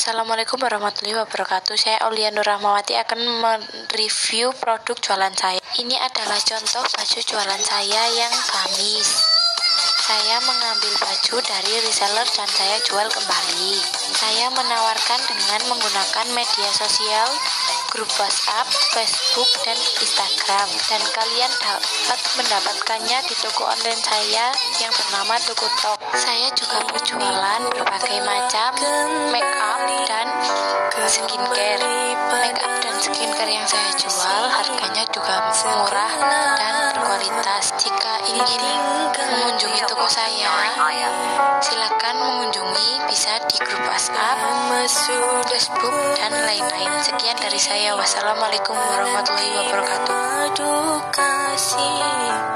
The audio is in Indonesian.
Assalamualaikum warahmatullahi wabarakatuh. Saya Nur Rahmawati akan mereview produk jualan saya. Ini adalah contoh baju jualan saya yang gamis. Saya mengambil baju dari reseller dan saya jual kembali. Saya menawarkan dengan menggunakan media sosial, grup WhatsApp, Facebook, dan Instagram. Dan kalian dapat mendapatkannya di toko online saya yang bernama Toko Tok. Saya juga berjualan berbagai macam make up dan skincare. Make up dan skincare yang saya jual harganya juga murah dan berkualitas. Jika ingin mengunjungi toko saya, silakan WhatsApp, Facebook, dan lain-lain. Sekian dari saya. Wassalamualaikum warahmatullahi wabarakatuh.